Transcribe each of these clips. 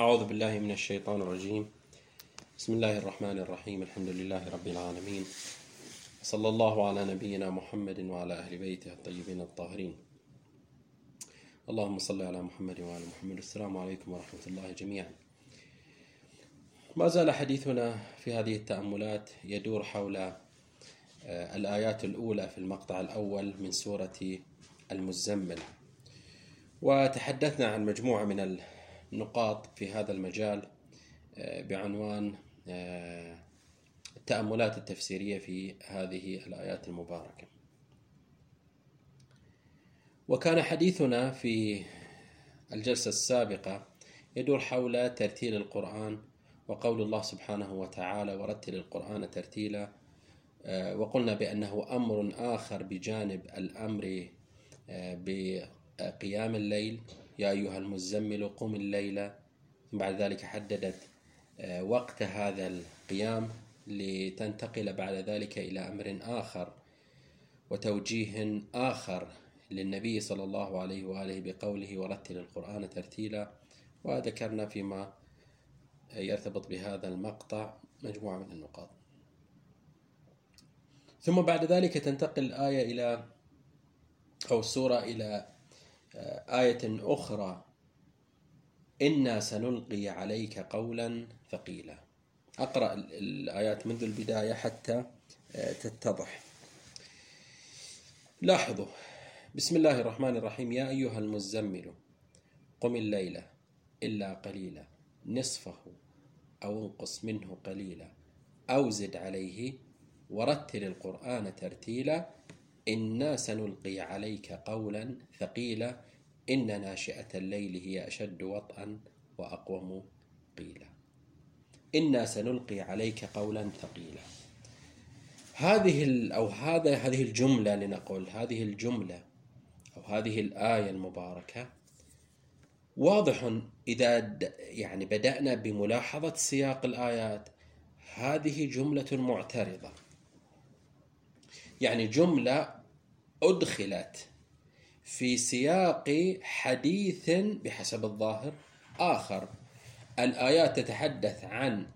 أعوذ بالله من الشيطان الرجيم. بسم الله الرحمن الرحيم. الحمد لله رب العالمين. صلى الله على نبينا محمد وعلى أهل بيته الطيبين الطاهرين. اللهم صل على محمد وعلى محمد. السلام عليكم ورحمة الله جميعا. ما زال حديثنا في هذه التأملات يدور حول آه، الآيات الأولى في المقطع الأول من سورة المزمل. وتحدثنا عن مجموعة من النقاط في هذا المجال آه، بعنوان آه، التأملات التفسيرية في هذه الآيات المباركة. وكان حديثنا في الجلسة السابقة يدور حول ترتيل القرآن وقول الله سبحانه وتعالى ورتل القرآن ترتيلا آه، وقلنا بأنه أمر آخر بجانب الأمر بقيام الليل. يا أيها المزمل قم الليل. ثم بعد ذلك حددت آه، وقت هذا القيام لتنتقل بعد ذلك إلى أمر آخر وتوجيه آخر للنبي صلى الله عليه وآله بقوله ورتل القرآن ترتيلا وذكرنا فيما يرتبط بهذا المقطع مجموعة من النقاط. ثم بعد ذلك تنتقل الآية إلى أو السورة إلى آية أخرى إنا سنلقي عليك قولا ثقيلا. أقرأ الآيات منذ البداية حتى آه، تتضح. لاحظوا بسم الله الرحمن الرحيم. يا أيها المزمل قم الليلة إلا قليلا. نصفه أو انقص منه قليلا. أو زد عليه ورتل القرآن ترتيلا. إنا سنلقي عليك قولا ثقيلا. إن ناشئة الليل هي أشد وطئا وأقوم قيلا. إنا سنلقي عليك قولا ثقيلا. هذه أو هذا هذه الجملة لنقول هذه الجملة أو هذه الآية المباركة واضح إذا يعني بدأنا بملاحظة سياق الآيات. هذه جملة معترضة. يعني جملة أدخلت في سياق حديث بحسب الظاهر آخر. الآيات تتحدث عن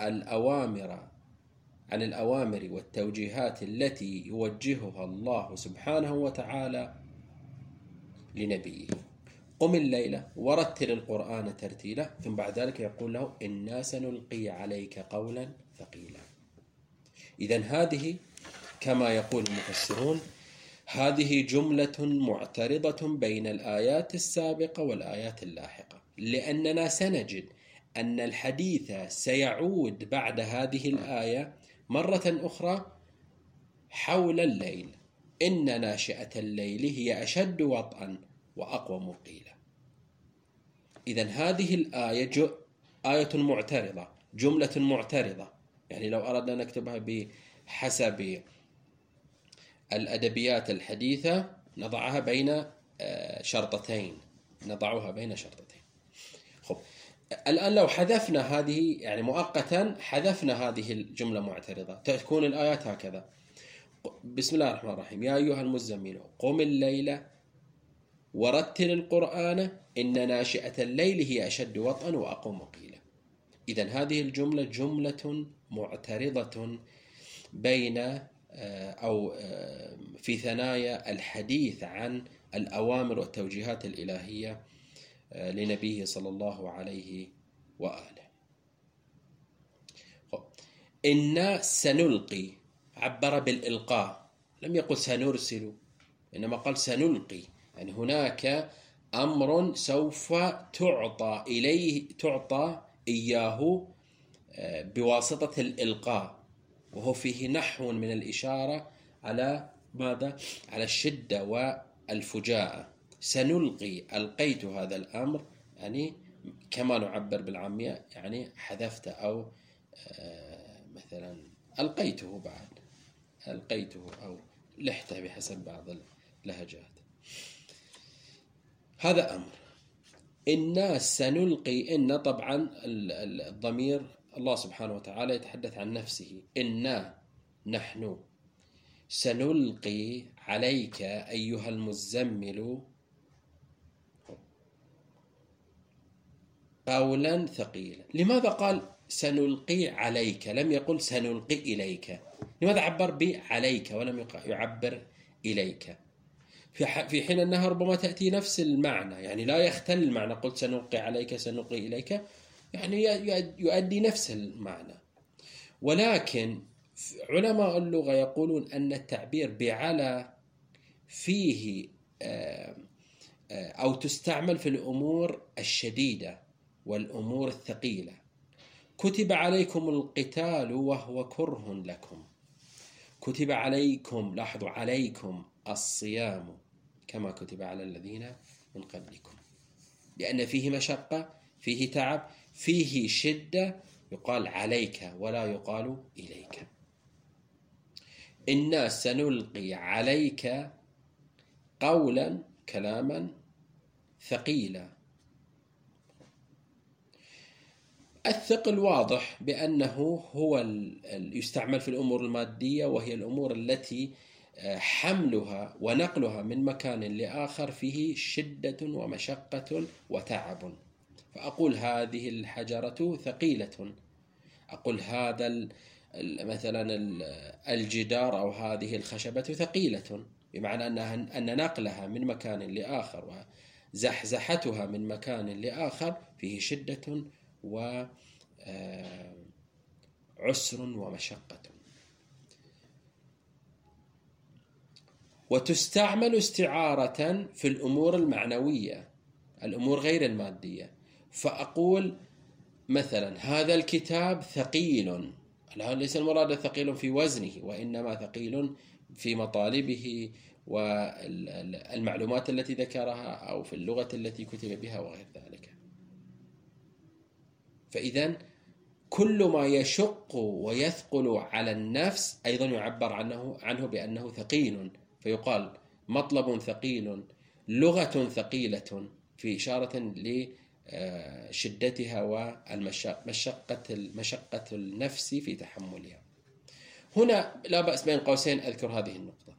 الأوامر عن الأوامر والتوجيهات التي يوجهها الله سبحانه وتعالى لنبيه. قم الليلة ورتل القرآن ترتيلا ثم بعد ذلك يقول له إنا سنلقي عليك قولا ثقيلا. إذا هذه كما يقول المفسرون هذه جملة معترضة بين الآيات السابقة والآيات اللاحقة لأننا سنجد أن الحديث سيعود بعد هذه الآية مرة أخرى حول الليل. إن ناشئة الليل هي أشد وطئا وأقوم قيلا. إذا هذه الآية آية معترضة جملة معترضة. يعني لو أردنا نكتبها بحسب الأدبيات الحديثة نضعها بين آه، شرطتين. نضعها بين شرطتين. خب الآن لو حذفنا هذه يعني مؤقتا حذفنا هذه الجملة معترضة. تكون الآيات هكذا. بسم الله الرحمن الرحيم. يا أيها المزمل قم الليل ورتل القرآن إن ناشئة الليل هي أشد وطئا وأقوم قيلا. إذا هذه الجملة جملة معترضة بين أو آه، في ثنايا الحديث عن الأوامر والتوجيهات الإلهية آه، لنبيه صلى الله عليه وآله. إنا سنلقي عبر بالإلقاء. لم يقل سنرسل إنما قال سنلقي. يعني هناك أمر سوف تعطى إليه تعطى إياه بواسطة الإلقاء. وهو فيه نحو من الإشارة على ماذا؟ على الشدة والفجاءة. سنلقي ألقيت هذا الأمر يعني كما نعبر بالعامية يعني حذفت أو آه، مثلا ألقيته بعد. ألقيته أو لحته بحسب بعض اللهجات. هذا أمر. الناس سنلقي إن طبعا الضمير الله سبحانه وتعالى يتحدث عن نفسه. إنا نحن سنلقي عليك أيها المزمل قولا ثقيلا. لماذا قال سنلقي عليك؟ لم يقل سنلقي إليك. لماذا عبر بعليك ولم يعبر إليك؟ في حين أنها ربما تأتي نفس المعنى. يعني لا يختل المعنى. قلت سنلقي عليك سنلقي إليك. يعني يؤدي نفس المعنى. ولكن علماء اللغة يقولون أن التعبير بعلى فيه آه، آه، أو تستعمل في الأمور الشديدة والأمور الثقيلة. كتب عليكم القتال وهو كره لكم. كتب عليكم لاحظوا عليكم الصيام كما كتب على الذين من قبلكم. لأن فيه مشقة فيه تعب فيه شدة يقال عليك ولا يقال إليك. إنا سنلقي عليك قولا كلاما ثقيلا. الثقل واضح بأنه هو يستعمل في الأمور المادية وهي الأمور التي آه، حملها ونقلها من مكان لآخر فيه شدة ومشقة وتعب. فأقول هذه الحجرة ثقيلة. أقول هذا مثلا الجدار أو هذه الخشبة ثقيلة بمعنى أنها أن نقلها من مكان لآخر وزحزحتها من مكان لآخر فيه شدة وعسر آه، ومشقة. وتستعمل استعارة في الأمور المعنوية الأمور غير المادية. فأقول مثلا هذا الكتاب ثقيل. ليس المراد ثقيل في وزنه وإنما ثقيل في مطالبه والمعلومات التي ذكرها أو في اللغة التي كتب بها وغير ذلك. فإذا كل ما يشق ويثقل على النفس أيضا يعبر عنه عنه بأنه ثقيل. فيقال مطلب ثقيل لغة ثقيلة في إشارة لشدتها ومشقة مشقة النفس في تحملها. هنا لا بأس بين قوسين أذكر هذه النقطة.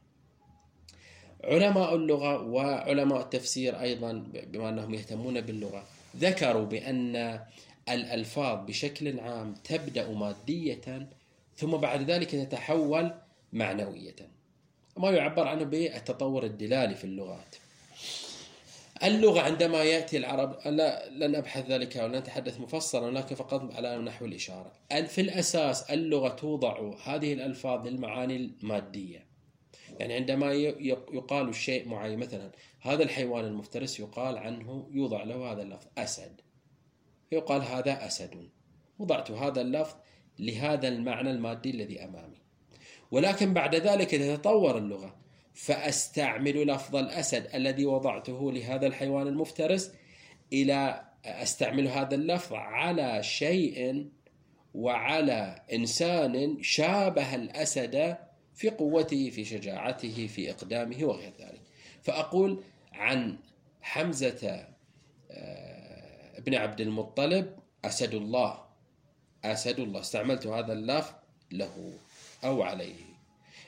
علماء اللغة وعلماء التفسير أيضا بما أنهم يهتمون باللغة ذكروا بأن الألفاظ بشكل عام تبدأ مادية ثم بعد ذلك تتحول معنوية. ما يعبر عنه بالتطور الدلالي في اللغات. اللغة عندما يأتي العرب لا لن أبحث ذلك ولن مفصلا لكن فقط على نحو الإشارة. في الأساس اللغة توضع هذه الألفاظ للمعاني المادية. يعني عندما يقال الشيء معين مثلا هذا الحيوان المفترس يقال عنه يوضع له هذا اللفظ أسد. يقال هذا أسد. وضعت هذا اللفظ لهذا المعنى المادي الذي أمامي. ولكن بعد ذلك تتطور اللغة فأستعمل لفظ الأسد الذي وضعته لهذا الحيوان المفترس إلى أستعمل هذا اللفظ على شيء وعلى إنسان شابه الأسد في قوته في شجاعته في إقدامه وغير ذلك. فأقول عن حمزة آه، ابن عبد المطلب أسد الله أسد الله. استعملت هذا اللفظ له أو عليه.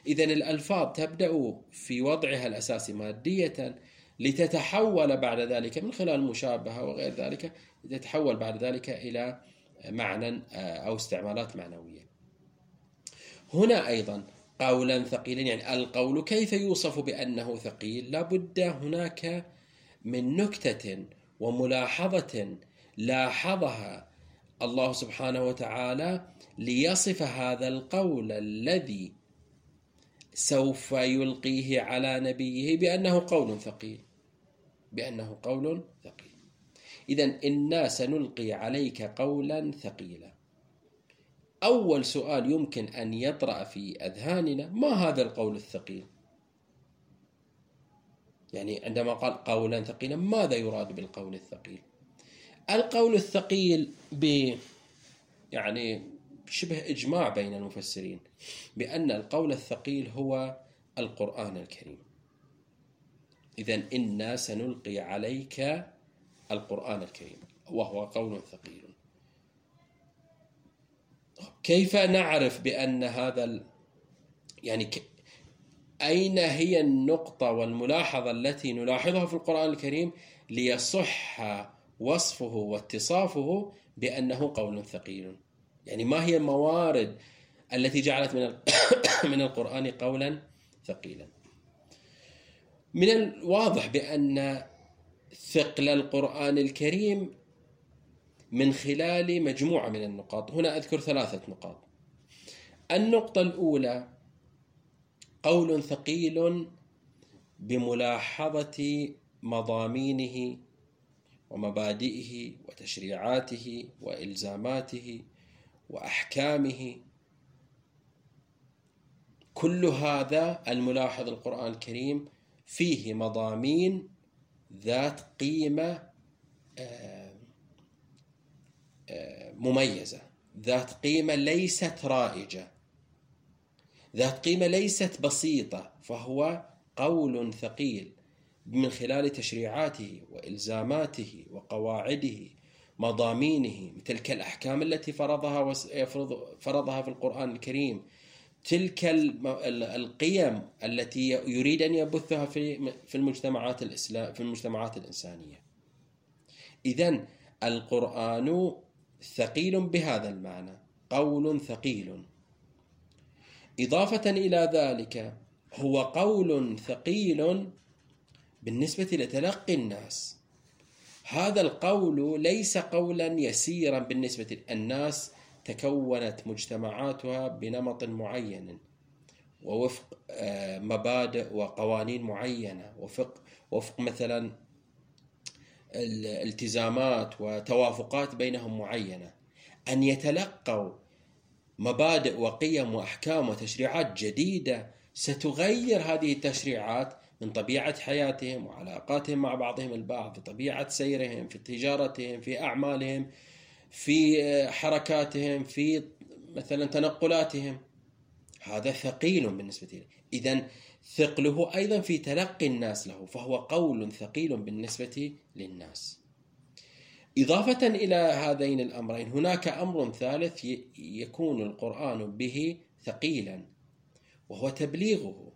إذا الألفاظ تبدأ في وضعها الأساسي مادية لتتحول بعد ذلك من خلال المشابهة وغير ذلك تتحول بعد ذلك إلى معنى آه، أو استعمالات معنوية. هنا أيضا قولا ثقيلا يعني القول كيف يوصف بأنه ثقيل؟ لابد هناك من نكتة وملاحظة لاحظها الله سبحانه وتعالى ليصف هذا القول الذي سوف يلقيه على نبيه بأنه قول ثقيل. بأنه قول ثقيل. إذا إنا سنلقي عليك قولا ثقيلا. أول سؤال يمكن أن يطرأ في أذهاننا ما هذا القول الثقيل؟ يعني عندما قال قولا ثقيلا ماذا يراد بالقول الثقيل؟ القول الثقيل ب يعني شبه إجماع بين المفسرين بأن القول الثقيل هو القرآن الكريم. إذا إنا سنلقي عليك القرآن الكريم وهو قول ثقيل. كيف نعرف بأن هذا ال... يعني ك... أين هي النقطة والملاحظة التي نلاحظها في القرآن الكريم ليصح وصفه واتصافه بأنه قول ثقيل؟ يعني ما هي الموارد التي جعلت من من القرآن قولا ثقيلا. من الواضح بأن ثقل القرآن الكريم من خلال مجموعة من النقاط. هنا أذكر ثلاثة نقاط. النقطة الأولى قول ثقيل بملاحظة مضامينه ومبادئه وتشريعاته وإلزاماته وأحكامه. كل هذا الملاحظ القرآن الكريم فيه مضامين ذات قيمة آه، آه، مميزة. ذات قيمة ليست رائجة. ذات قيمة ليست بسيطة فهو قول ثقيل من خلال تشريعاته وإلزاماته وقواعده مضامينه تلك الأحكام التي فرضها فرضها في القرآن الكريم تلك القيم التي يريد أن يبثها في في المجتمعات الاسلام في المجتمعات الإنسانية. اذا القرآن ثقيل بهذا المعنى، قول ثقيل. إضافة إلى ذلك هو قول ثقيل بالنسبة لتلقي الناس هذا القول ليس قولا يسيرا بالنسبة الناس تكونت مجتمعاتها بنمط معين ووفق آه، مبادئ وقوانين معينة وفق وفق مثلا الالتزامات وتوافقات بينهم معينة. أن يتلقوا مبادئ وقيم وأحكام وتشريعات جديدة ستغير هذه التشريعات من طبيعة حياتهم وعلاقاتهم مع بعضهم البعض في طبيعة سيرهم في تجارتهم في أعمالهم في حركاتهم في مثلا تنقلاتهم. هذا ثقيل بالنسبة لي إذا ثقله أيضا في تلقي الناس له فهو قول ثقيل بالنسبة للناس. إضافة إلى هذين الأمرين هناك أمر ثالث يكون القرآن به ثقيلا وهو تبليغه.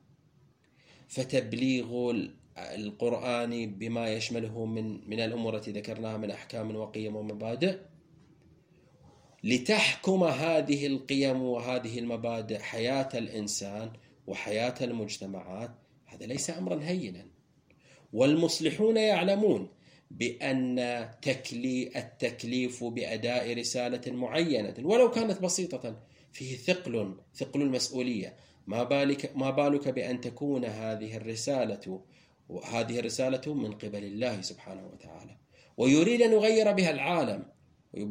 فتبليغ القرآن بما يشمله من من الأمور التي ذكرناها من أحكام وقيم ومبادئ. لتحكم هذه القيم وهذه المبادئ حياة الإنسان وحياة المجتمعات هذا ليس أمرا هينا. والمصلحون يعلمون بأن تكلي التكليف بأداء رسالة معينة ولو كانت بسيطة فيه ثقل ثقل المسؤولية. ما بالك ما بالك بأن تكون هذه الرسالة وهذه الرسالة من قبل الله سبحانه وتعالى. ويريد أن يغير بها العالم.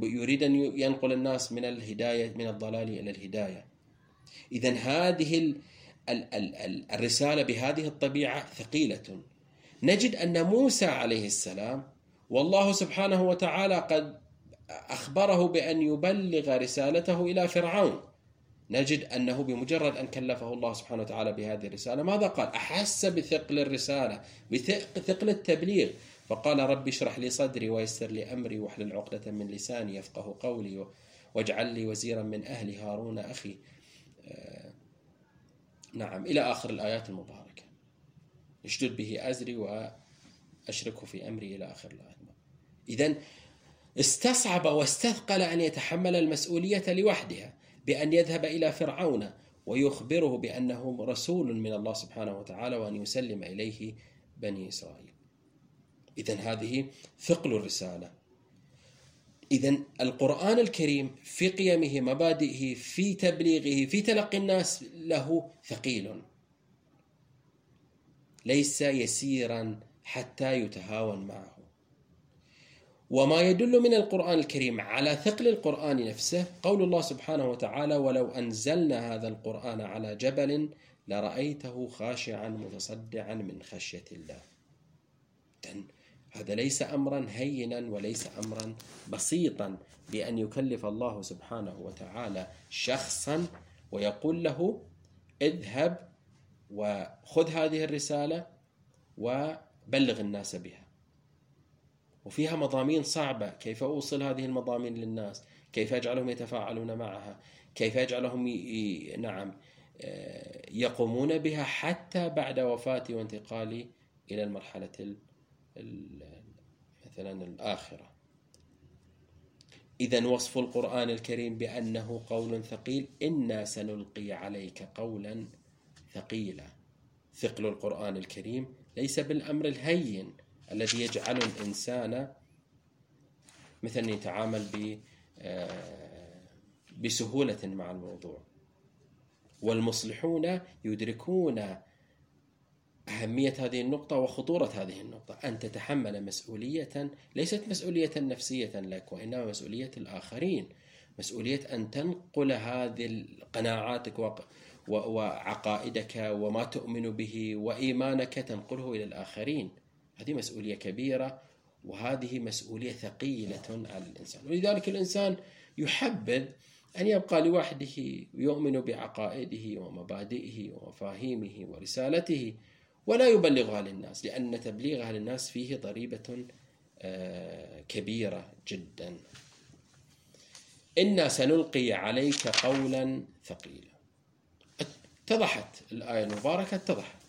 يريد أن ينقل الناس من الهداية من الضلال إلى الهداية. إذا هذه الرسالة بهذه الطبيعة ثقيلة. نجد أن موسى عليه السلام والله سبحانه وتعالى قد أخبره بأن يبلغ رسالته إلى فرعون. نجد أنه بمجرد أن كلفه الله سبحانه وتعالى بهذه الرسالة ماذا قال؟ أحس بثقل الرسالة بثقل التبليغ. فقال ربي اشرح لي صدري ويسر لي أمري واحلل عقدة من لساني يفقه قولي واجعل لي وزيرا من أهلي هارون أخي. آه، نعم إلى آخر الآيات المباركة. أشدد به أزري وأشركه في أمري إلى آخر الآيات. إذا استصعب واستثقل أن يتحمل المسؤولية لوحدها. بأن يذهب إلى فرعون ويخبره بأنه رسول من الله سبحانه وتعالى وأن يسلم إليه بني إسرائيل. إذا هذه ثقل الرسالة. إذا القرآن الكريم في قيمه مبادئه في تبليغه في تلقي الناس له ثقيل. ليس يسيرا حتى يتهاون معه. وما يدل من القرآن الكريم على ثقل القرآن نفسه قول الله سبحانه وتعالى ولو أنزلنا هذا القرآن على جبل لرأيته خاشعا متصدعا من خشية الله. هذا ليس أمرا هينا وليس أمرا بسيطا بأن يكلف الله سبحانه وتعالى شخصا ويقول له اذهب وخذ هذه الرسالة وبلغ الناس بها. وفيها مضامين صعبة. كيف أوصل هذه المضامين للناس؟ كيف أجعلهم يتفاعلون معها؟ كيف أجعلهم ي... نعم آه، يقومون بها حتى بعد وفاتي وانتقالي إلى المرحلة ال... مثلا الآخرة. إذا وصف القرآن الكريم بأنه قول ثقيل. إنا سنلقي عليك قولا ثقيلا. ثقل القرآن الكريم ليس بالأمر الهين. الذي يجعل الإنسان مثلا يتعامل ب آه، بسهولة مع الموضوع. والمصلحون يدركون أهمية هذه النقطة وخطورة هذه النقطة. أن تتحمل مسؤولية ليست مسؤولية نفسية لك وإنما مسؤولية الآخرين. مسؤولية أن تنقل هذه قناعاتك وعقائدك وما تؤمن به وإيمانك تنقله إلى الآخرين. هذه مسؤولية كبيرة وهذه مسؤولية ثقيلة على الإنسان. ولذلك الإنسان يحبذ أن يبقى لوحده يؤمن بعقائده ومبادئه ومفاهيمه ورسالته ولا يبلغها للناس لأن تبليغها للناس فيه ضريبة آه، كبيرة جدا. إنا سنلقي عليك قولا ثقيلا. اتضحت الآية المباركة اتضحت.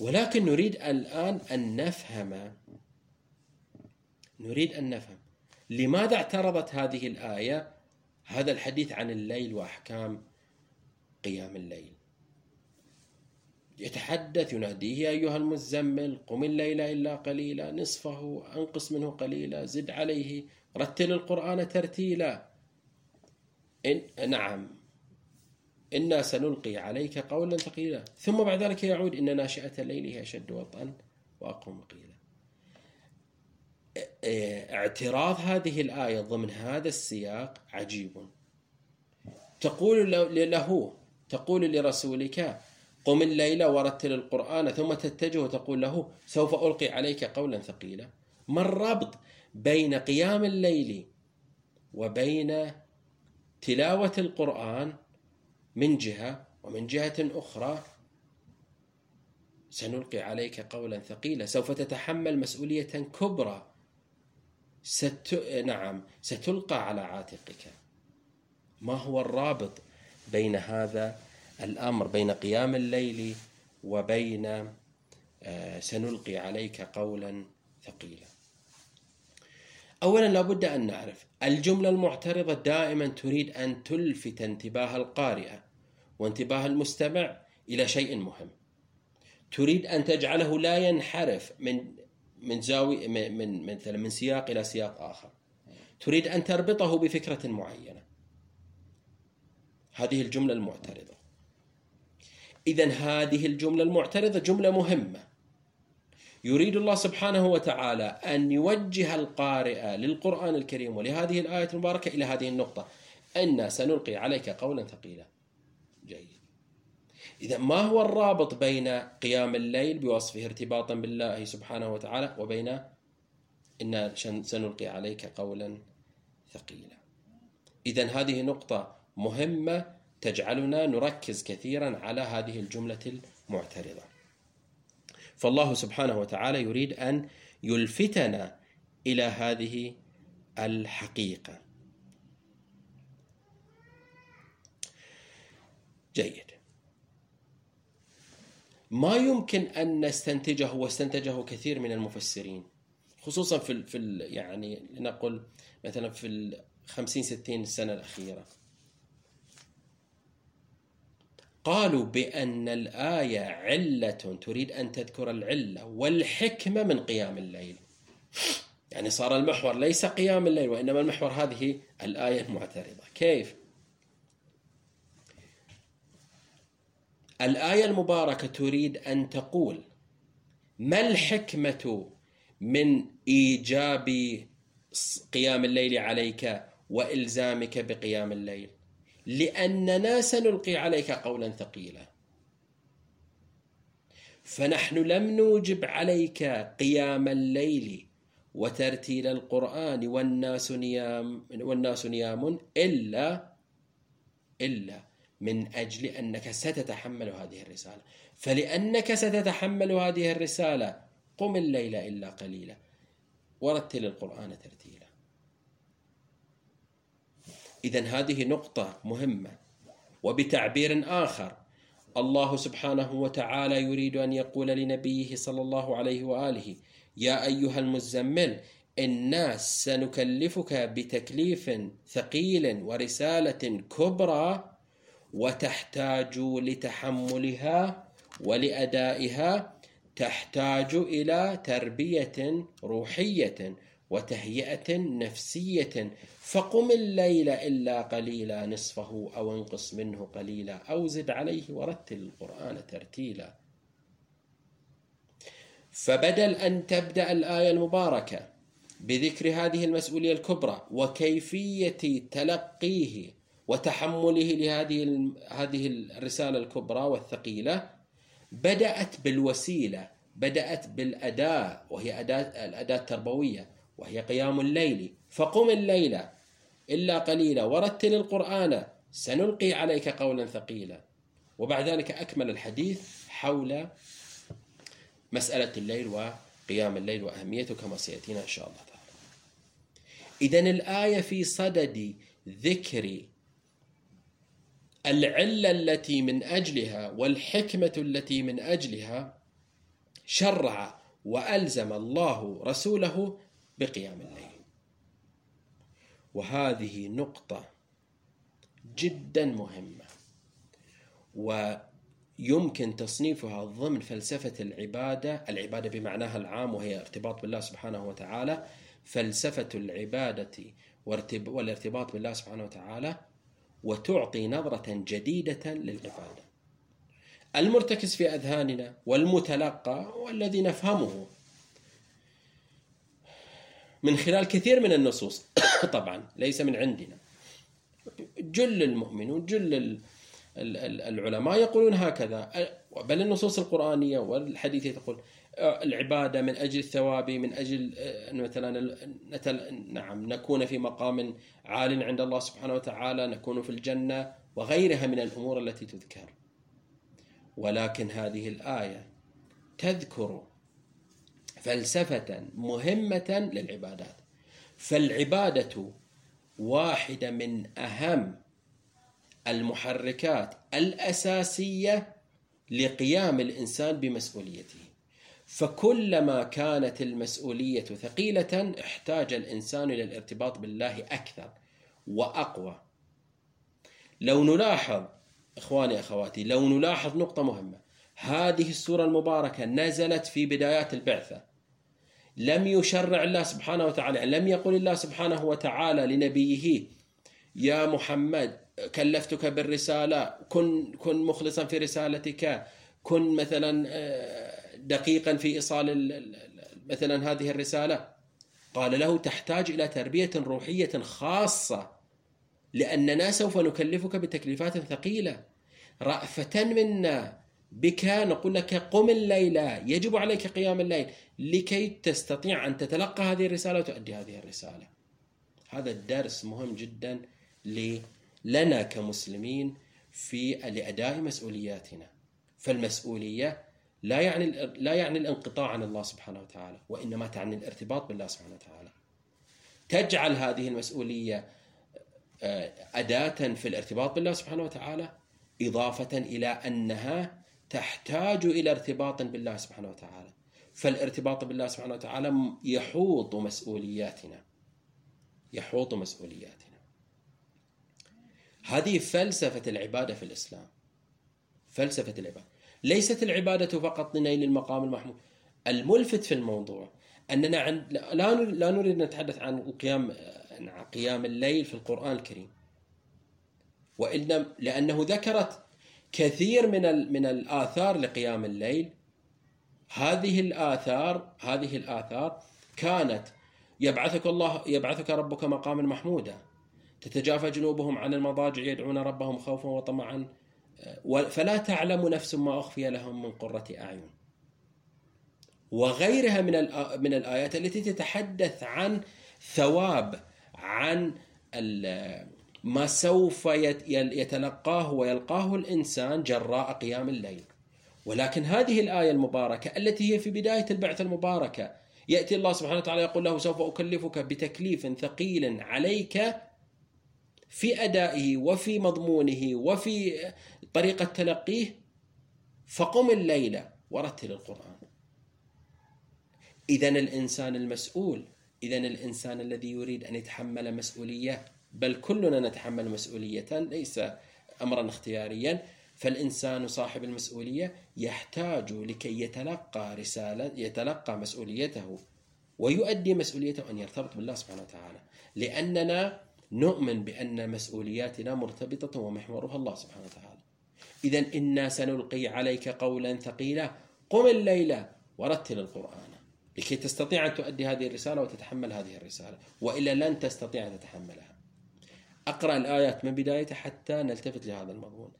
ولكن نريد الآن أن نفهم. نريد أن نفهم. لماذا اعترضت هذه الآية؟ هذا الحديث عن الليل وأحكام قيام الليل. يتحدث يناديه يا أيها المزمل قم الليل إلا قليلا نصفه أنقص منه قليلا زد عليه رتل القرآن ترتيلا. إن نعم. إنا سنلقي عليك قولا ثقيلا. ثم بعد ذلك يعود إن ناشئة الليل هي أشد وطئا وأقوم قيلا. اعتراض هذه الآية ضمن هذا السياق عجيب. تقول له تقول لرسولك قم الليل ورتل القرآن ثم تتجه وتقول له سوف ألقي عليك قولا ثقيلا. ما الربط بين قيام الليل وبين تلاوة القرآن من جهة ومن جهة أخرى سنلقي عليك قولا ثقيلا. سوف تتحمل مسؤولية كبرى. ست... نعم ستلقى على عاتقك. ما هو الرابط بين هذا الأمر بين قيام الليل وبين آه، سنلقي عليك قولا ثقيلا؟ أولا لابد أن نعرف الجملة المعترضة دائما تريد أن تلفت انتباه القارئ وانتباه المستمع إلى شيء مهم. تريد أن تجعله لا ينحرف من من زاوية من مثلا من سياق إلى سياق آخر. تريد أن تربطه بفكرة معينة. هذه الجملة المعترضة. إذا هذه الجملة المعترضة جملة مهمة. يريد الله سبحانه وتعالى أن يوجه القارئ للقرآن الكريم ولهذه الآية المباركة إلى هذه النقطة. أن سنلقي عليك قولا ثقيلا. جيد. إذا ما هو الرابط بين قيام الليل بوصفه ارتباطا بالله سبحانه وتعالى وبين إن سنلقي عليك قولا ثقيلا؟ إذا هذه نقطة مهمة تجعلنا نركز كثيرا على هذه الجملة المعترضة. فالله سبحانه وتعالى يريد أن يلفتنا إلى هذه الحقيقة. جيد. ما يمكن أن نستنتجه واستنتجه كثير من المفسرين خصوصا في في يعني لنقل مثلا في ال 50 60 سنة الأخيرة. قالوا بأن الآية علة تريد أن تذكر العلة والحكمة من قيام الليل. يعني صار المحور ليس قيام الليل وإنما المحور هذه الآية المعترضة. كيف؟ الآية المباركة تريد أن تقول ما الحكمة من إيجاب قيام الليل عليك وإلزامك بقيام الليل؟ لأننا سنلقي عليك قولا ثقيلا. فنحن لم نوجب عليك قيام الليل وترتيل القرآن والناس نيام والناس نيام إلا إلا من أجل أنك ستتحمل هذه الرسالة. فلأنك ستتحمل هذه الرسالة قم الليل إلا قليلا. ورتل القرآن ترتيلا. إذا هذه نقطة مهمة. وبتعبير آخر الله سبحانه وتعالى يريد أن يقول لنبيه صلى الله عليه وآله يا أيها المزمل الناس سنكلفك بتكليف ثقيل ورسالة كبرى وتحتاج لتحملها ولأدائها تحتاج إلى تربية روحية. وتهيئة نفسية. فقم الليل إلا قليلا نصفه أو انقص منه قليلا أو زد عليه ورتل القرآن ترتيلا. فبدل أن تبدأ الآية المباركة بذكر هذه المسؤولية الكبرى وكيفية تلقيه وتحمله لهذه هذه الرسالة الكبرى والثقيلة بدأت بالوسيلة بدأت بالأداة وهي أداة الأداة التربوية. وهي قيام الليل. فقم الليل إلا قليلا ورتل القرآن سنلقي عليك قولا ثقيلا. وبعد ذلك أكمل الحديث حول مسألة الليل وقيام الليل وأهميته كما سيأتينا إن شاء الله تعالى. إذا الآية في صدد ذكر العلة التي من أجلها والحكمة التي من أجلها شرع وألزم الله رسوله بقيام الليل. وهذه نقطة جدا مهمة. ويمكن تصنيفها ضمن فلسفة العبادة العبادة بمعناها العام وهي ارتباط بالله سبحانه وتعالى. فلسفة العبادة والارتباط بالله سبحانه وتعالى وتعطي نظرة جديدة للعبادة. المرتكز في أذهاننا والمتلقى والذي نفهمه من خلال كثير من النصوص. طبعا ليس من عندنا. جل المؤمنون جل العلماء يقولون هكذا. بل النصوص القرآنية والحديثية تقول العبادة من أجل الثواب من أجل مثلا نعم نكون في مقام عال عند الله سبحانه وتعالى نكون في الجنة وغيرها من الأمور التي تذكر. ولكن هذه الآية تذكر فلسفة مهمة للعبادات. فالعبادة واحدة من أهم المحركات الأساسية لقيام الإنسان بمسؤوليته. فكلما كانت المسؤولية ثقيلة احتاج الإنسان إلى الارتباط بالله أكثر وأقوى. لو نلاحظ إخواني أخواتي لو نلاحظ نقطة مهمة. هذه السورة المباركة نزلت في بدايات البعثة. لم يشرع الله سبحانه وتعالى لم يقل الله سبحانه وتعالى لنبيه يا محمد كلفتك بالرسالة كن كن مخلصا في رسالتك كن مثلا آه، دقيقا في إيصال مثلا هذه الرسالة. قال له تحتاج إلى تربية روحية خاصة لأننا سوف نكلفك بتكليفات ثقيلة. رأفة منا بك نقول لك قم الليل يجب عليك قيام الليل لكي تستطيع أن تتلقى هذه الرسالة وتؤدي هذه الرسالة. هذا الدرس مهم جدا لنا كمسلمين في لأداء مسؤولياتنا. فالمسؤولية لا يعني لا يعني الانقطاع عن الله سبحانه وتعالى وإنما تعني الارتباط بالله سبحانه وتعالى. تجعل هذه المسؤولية آه، أداة في الارتباط بالله سبحانه وتعالى إضافة إلى أنها تحتاج إلى ارتباط بالله سبحانه وتعالى. فالارتباط بالله سبحانه وتعالى يحوط مسؤولياتنا. يحوط مسؤولياتنا. هذه فلسفة العبادة في الإسلام. فلسفة العبادة. ليست العبادة فقط لنيل المقام المحمود. الملفت في الموضوع أننا عند لا لا نريد أن نتحدث عن القيام قيام الليل في القرآن الكريم. وإنما لأنه ذكرت كثير من من الآثار لقيام الليل هذه الآثار هذه الآثار كانت يبعثك الله يبعثك ربك مقاما محمودا. تتجافى جنوبهم عن المضاجع يدعون ربهم خوفا وطمعا فلا تعلم نفس ما أخفي لهم من قرة أعين. وغيرها من من الآيات التي تتحدث عن ثواب عن ما سوف يتلقاه ويلقاه الإنسان جراء قيام الليل. ولكن هذه الآية المباركة التي هي في بداية البعثة المباركة يأتي الله سبحانه وتعالى يقول له سوف أكلفك بتكليف ثقيل عليك في أدائه وفي مضمونه وفي طريقة تلقيه فقم الليل ورتل القرآن. إذا الإنسان المسؤول إذا الإنسان الذي يريد أن يتحمل مسؤولية بل كلنا نتحمل مسؤولية ليس أمرا اختياريا. فالإنسان صاحب المسؤولية يحتاج لكي يتلقى رسالة يتلقى مسؤوليته ويؤدي مسؤوليته أن يرتبط بالله سبحانه وتعالى. لأننا نؤمن بأن مسؤولياتنا مرتبطة ومحورها الله سبحانه وتعالى. إذا إنا سنلقي عليك قولا ثقيلا. قم الليلة ورتل القرآن لكي تستطيع أن تؤدي هذه الرسالة وتتحمل هذه الرسالة. وإلا لن تستطيع أن تتحملها. أقرأ الآيات من بدايتها حتى نلتفت لهذا المضمون.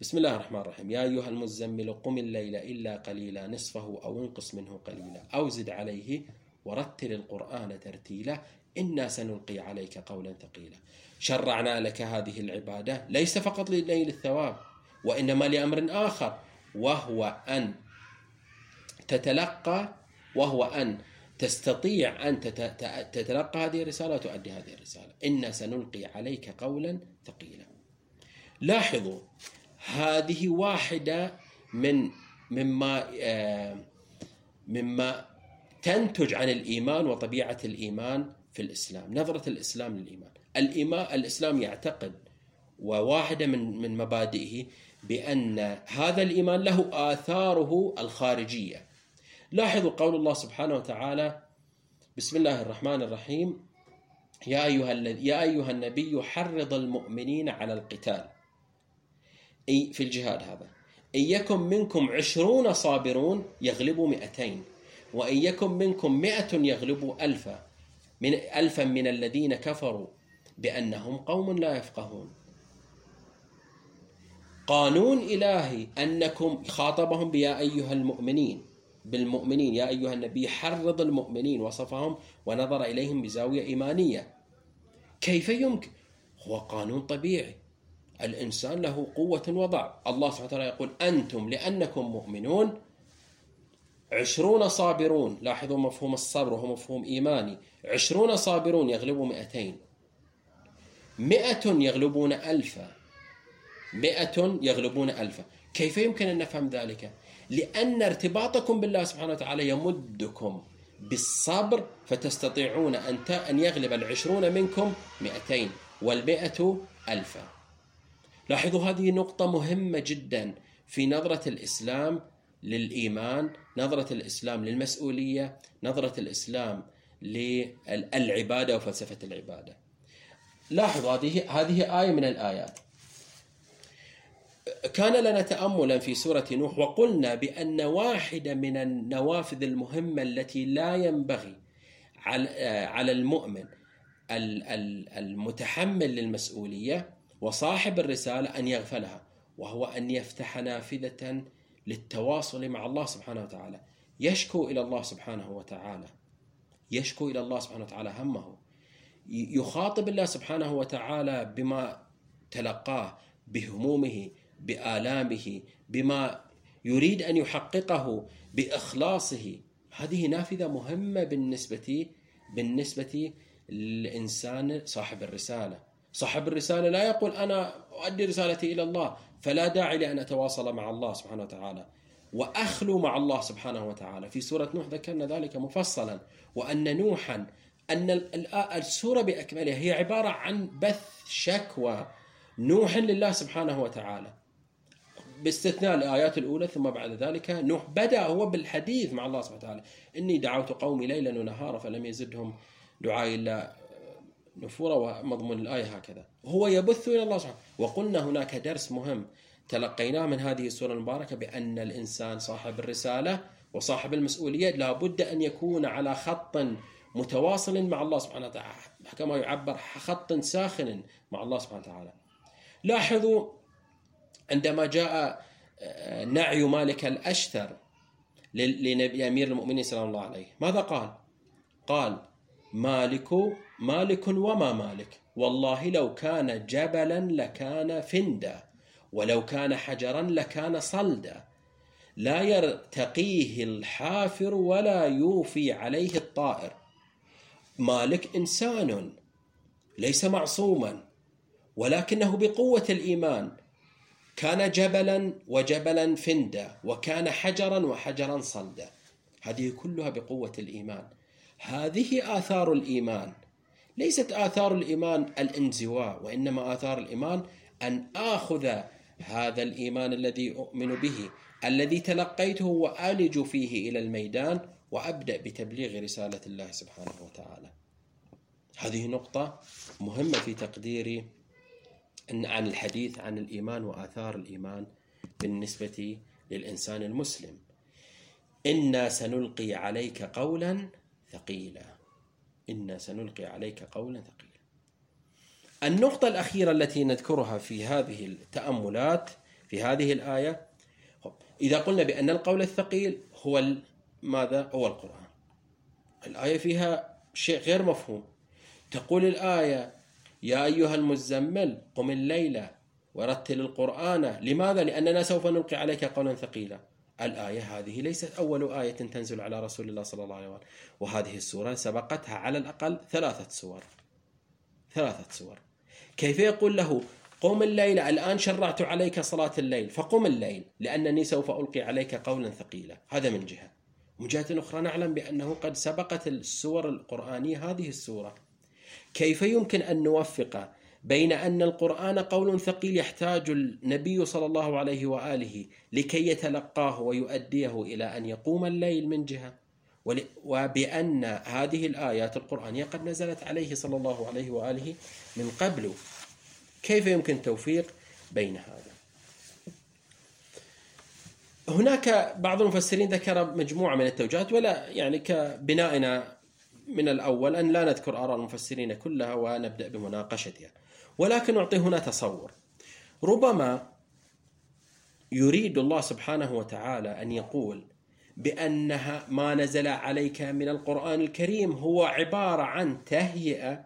بسم الله الرحمن الرحيم. يا أيها المزمل قم الليل إلا قليلا نصفه أو انقص منه قليلا أو زد عليه ورتل القرآن ترتيلا إنا سنلقي عليك قولا ثقيلا. شرعنا لك هذه العبادة ليس فقط لنيل الثواب وإنما لأمر آخر وهو أن تتلقى وهو أن تستطيع أن تتلقى هذه الرسالة وتؤدي هذه الرسالة. إنا سنلقي عليك قولا ثقيلا. لاحظوا هذه واحدة من مما آه، مما تنتج عن الإيمان وطبيعة الإيمان في الإسلام نظرة الإسلام للإيمان. الإيمان الإسلام يعتقد وواحدة من من مبادئه بأن هذا الإيمان له آثاره الخارجية. لاحظوا قول الله سبحانه وتعالى بسم الله الرحمن الرحيم يا أيها يا أيها النبي حرض المؤمنين على القتال. أي في الجهاد هذا. إن يكن منكم عشرون صابرون يغلبوا مئتين وإن يكن منكم مئة يغلبوا ألفا. من ألفا من الذين كفروا بأنهم قوم لا يفقهون. قانون إلهي أنكم خاطبهم بيا أيها المؤمنين. بالمؤمنين. يا أيها النبي حرض المؤمنين وصفهم ونظر إليهم بزاوية إيمانية. كيف يمكن؟ هو قانون طبيعي. الإنسان له قوة وضعف الله سبحانه وتعالى يقول أنتم لأنكم مؤمنون عشرون صابرون. لاحظوا مفهوم الصبر وهو مفهوم إيماني. عشرون صابرون يغلبوا مئتين. مئة يغلبون ألفا. مئة يغلبون ألفا. كيف يمكن أن نفهم ذلك؟ لأن ارتباطكم بالله سبحانه وتعالى يمدكم بالصبر فتستطيعون أن أن يغلب العشرون منكم مئتين والمئة ألفا. لاحظوا هذه نقطة مهمة جدا في نظرة الإسلام للإيمان نظرة الإسلام للمسؤولية نظرة الإسلام للعبادة وفلسفة العبادة. لاحظوا هذه هذه آية من الآيات. كان لنا تأملا في سورة نوح وقلنا بأن واحدة من النوافذ المهمة التي لا ينبغي على المؤمن المتحمل للمسؤولية وصاحب الرسالة أن يغفلها وهو أن يفتح نافذة للتواصل مع الله سبحانه وتعالى. يشكو إلى الله سبحانه وتعالى. يشكو إلى الله سبحانه وتعالى همه. يخاطب الله سبحانه وتعالى بما تلقاه بهمومه بآلامه بما يريد أن يحققه بإخلاصه. هذه نافذة مهمة بالنسبة بالنسبة للإنسان صاحب الرسالة. صاحب الرسالة لا يقول أنا أؤدي رسالتي إلى الله فلا داعي لأن أتواصل مع الله سبحانه وتعالى. وأخلو مع الله سبحانه وتعالى. في سورة نوح ذكرنا ذلك مفصلا. وأن نوحا أن السورة بأكملها هي عبارة عن بث شكوى نوح لله سبحانه وتعالى. باستثناء الآيات الأولى ثم بعد ذلك نوح بدأ هو بالحديث مع الله سبحانه وتعالى. إني دعوت قومي ليلا ونهارا فلم يزدهم دعائي إلا نفورا ومضمون الآية هكذا. هو يبث إلى الله سبحانه وقلنا هناك درس مهم. تلقيناه من هذه السورة المباركة بأن الإنسان صاحب الرسالة وصاحب المسؤولية لابد أن يكون على خط متواصل مع الله سبحانه وتعالى. كما يعبر خط ساخن مع الله سبحانه وتعالى. لاحظوا عندما جاء آه، نعي مالك الأشتر لنبي أمير المؤمنين صلى الله عليه. ماذا قال؟ قال مالك مالك وما مالك؟ والله لو كان جبلا لكان فندا ولو كان حجرا لكان صلدا. لا يرتقيه الحافر ولا يوفي عليه الطائر. مالك إنسان ليس معصوما ولكنه بقوة الإيمان. كان جبلا وجبلا فندا وكان حجرا وحجرا صلدا. هذه كلها بقوة الإيمان. هذه آثار الإيمان. ليست آثار الإيمان الانزواء وإنما آثار الإيمان أن آخذ هذا الإيمان الذي أؤمن به الذي تلقيته وآلج فيه إلى الميدان وأبدأ بتبليغ رسالة الله سبحانه وتعالى. هذه نقطة مهمة في تقديري عن الحديث عن الإيمان وآثار الإيمان بالنسبة للإنسان المسلم. إنا سنلقي عليك قولا ثقيلا. إنا سنلقي عليك قولا ثقيلا. النقطة الأخيرة التي نذكرها في هذه التأملات في هذه الآية إذا قلنا بأن القول الثقيل هو ماذا؟ هو القرآن. الآية فيها شيء غير مفهوم. تقول الآية يا أيها المزمل قم الليل ورتل القرآن. لماذا؟ لأننا سوف نلقي عليك قولا ثقيلا. الآية هذه ليست أول آية تنزل على رسول الله صلى الله عليه وسلم. وهذه السورة سبقتها على الأقل ثلاثة سور. ثلاثة سور. كيف يقول له قم الليل؟ الآن شرعت عليك صلاة الليل فقم الليل لأنني سوف ألقي عليك قولا ثقيلا. هذا من جهة. من جهة أخرى نعلم بأنه قد سبقت السور القرآنية هذه السورة. كيف يمكن أن نوفق بين أن القرآن قول ثقيل يحتاج النبي صلى الله عليه وآله لكي يتلقاه ويؤديه إلى أن يقوم الليل من جهة؟ وبأن هذه الآيات القرآنية قد نزلت عليه صلى الله عليه وآله من قبل. كيف يمكن توفيق بين هذا؟ هناك بعض المفسرين ذكر مجموعة من التوجيهات ولا يعني كبنائنا من الأول أن لا نذكر آراء المفسرين كلها ونبدأ بمناقشتها. ولكن أعطي هنا تصور. ربما يريد الله سبحانه وتعالى أن يقول بأنها ما نزل عليك من القرآن الكريم هو عبارة عن تهيئة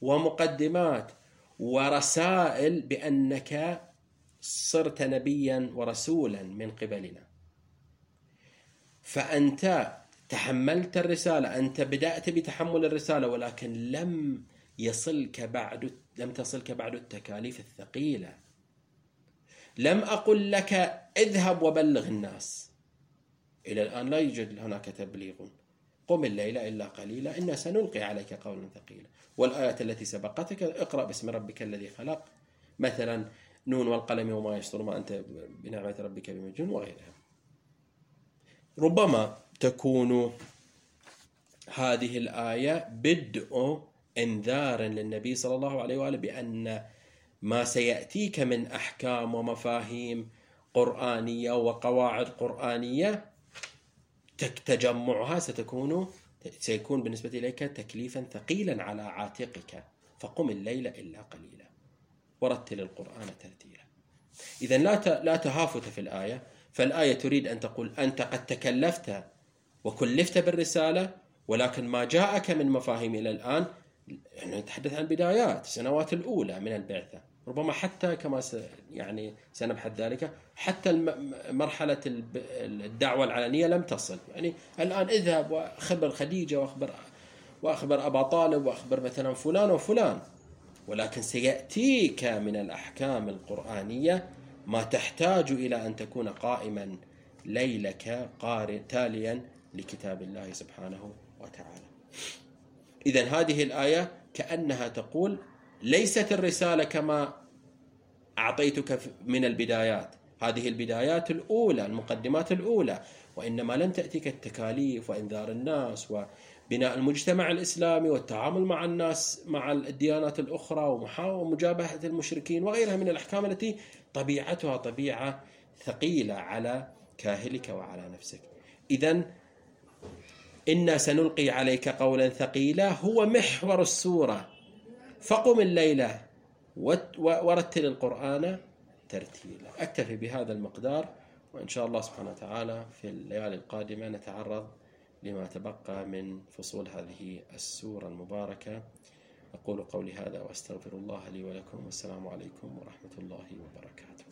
ومقدمات ورسائل بأنك صرت نبيا ورسولا من قبلنا. فأنت تحملت الرسالة أنت بدأت بتحمل الرسالة ولكن لم يصلك بعد لم تصلك بعد التكاليف الثقيلة. لم أقل لك اذهب وبلغ الناس. إلى الآن لا يوجد هناك تبليغ. قم الليل إلا قليلا إنا سنلقي عليك قولا ثقيلا. والآيات التي سبقتك اقرأ باسم ربك الذي خلق. مثلا نون والقلم وما يسطر ما أنت بنعمة ربك بمجنون وغيرها. ربما تكون هذه الآية بدء إنذار للنبي صلى الله عليه وآله بأن ما سيأتيك من أحكام ومفاهيم قرآنية وقواعد قرآنية تجمعها ستكون سيكون بالنسبة إليك تكليفا ثقيلا على عاتقك فقم الليل إلا قليلا ورتل القرآن ترتيلا. اذا لا لا تهافت في الآية فالآية تريد أن تقول أنت قد تكلفت وكلفت بالرسالة ولكن ما جاءك من مفاهيم إلى الآن يعني نتحدث عن بدايات السنوات الأولى من البعثة. ربما حتى كما س يعني سنبحث ذلك حتى مرحلة الدعوة العلنية لم تصل. يعني الآن اذهب وخبر خديجة واخبر وأخبر أبا طالب وأخبر مثلا فلان وفلان. ولكن سيأتيك من الأحكام القرآنية ما تحتاج إلى أن تكون قائما ليلك تاليا لكتاب الله سبحانه وتعالى. إذا هذه الآية كأنها تقول ليست الرسالة كما أعطيتك من البدايات. هذه البدايات الأولى المقدمات الأولى. وإنما لم تأتيك التكاليف وإنذار الناس وبناء المجتمع الإسلامي والتعامل مع الناس مع الديانات الأخرى ومجابهة المشركين وغيرها من الأحكام التي طبيعتها طبيعة ثقيلة على كاهلك وعلى نفسك. إذا إنا سنلقي عليك قولا ثقيلا هو محور السورة. فقم الليلة ورتل القرآن ترتيلا. أكتفي بهذا المقدار وإن شاء الله سبحانه وتعالى في الليالي القادمة نتعرض لما تبقى من فصول هذه السورة المباركة. أقول قولي هذا وأستغفر الله لي ولكم والسلام عليكم ورحمة الله وبركاته.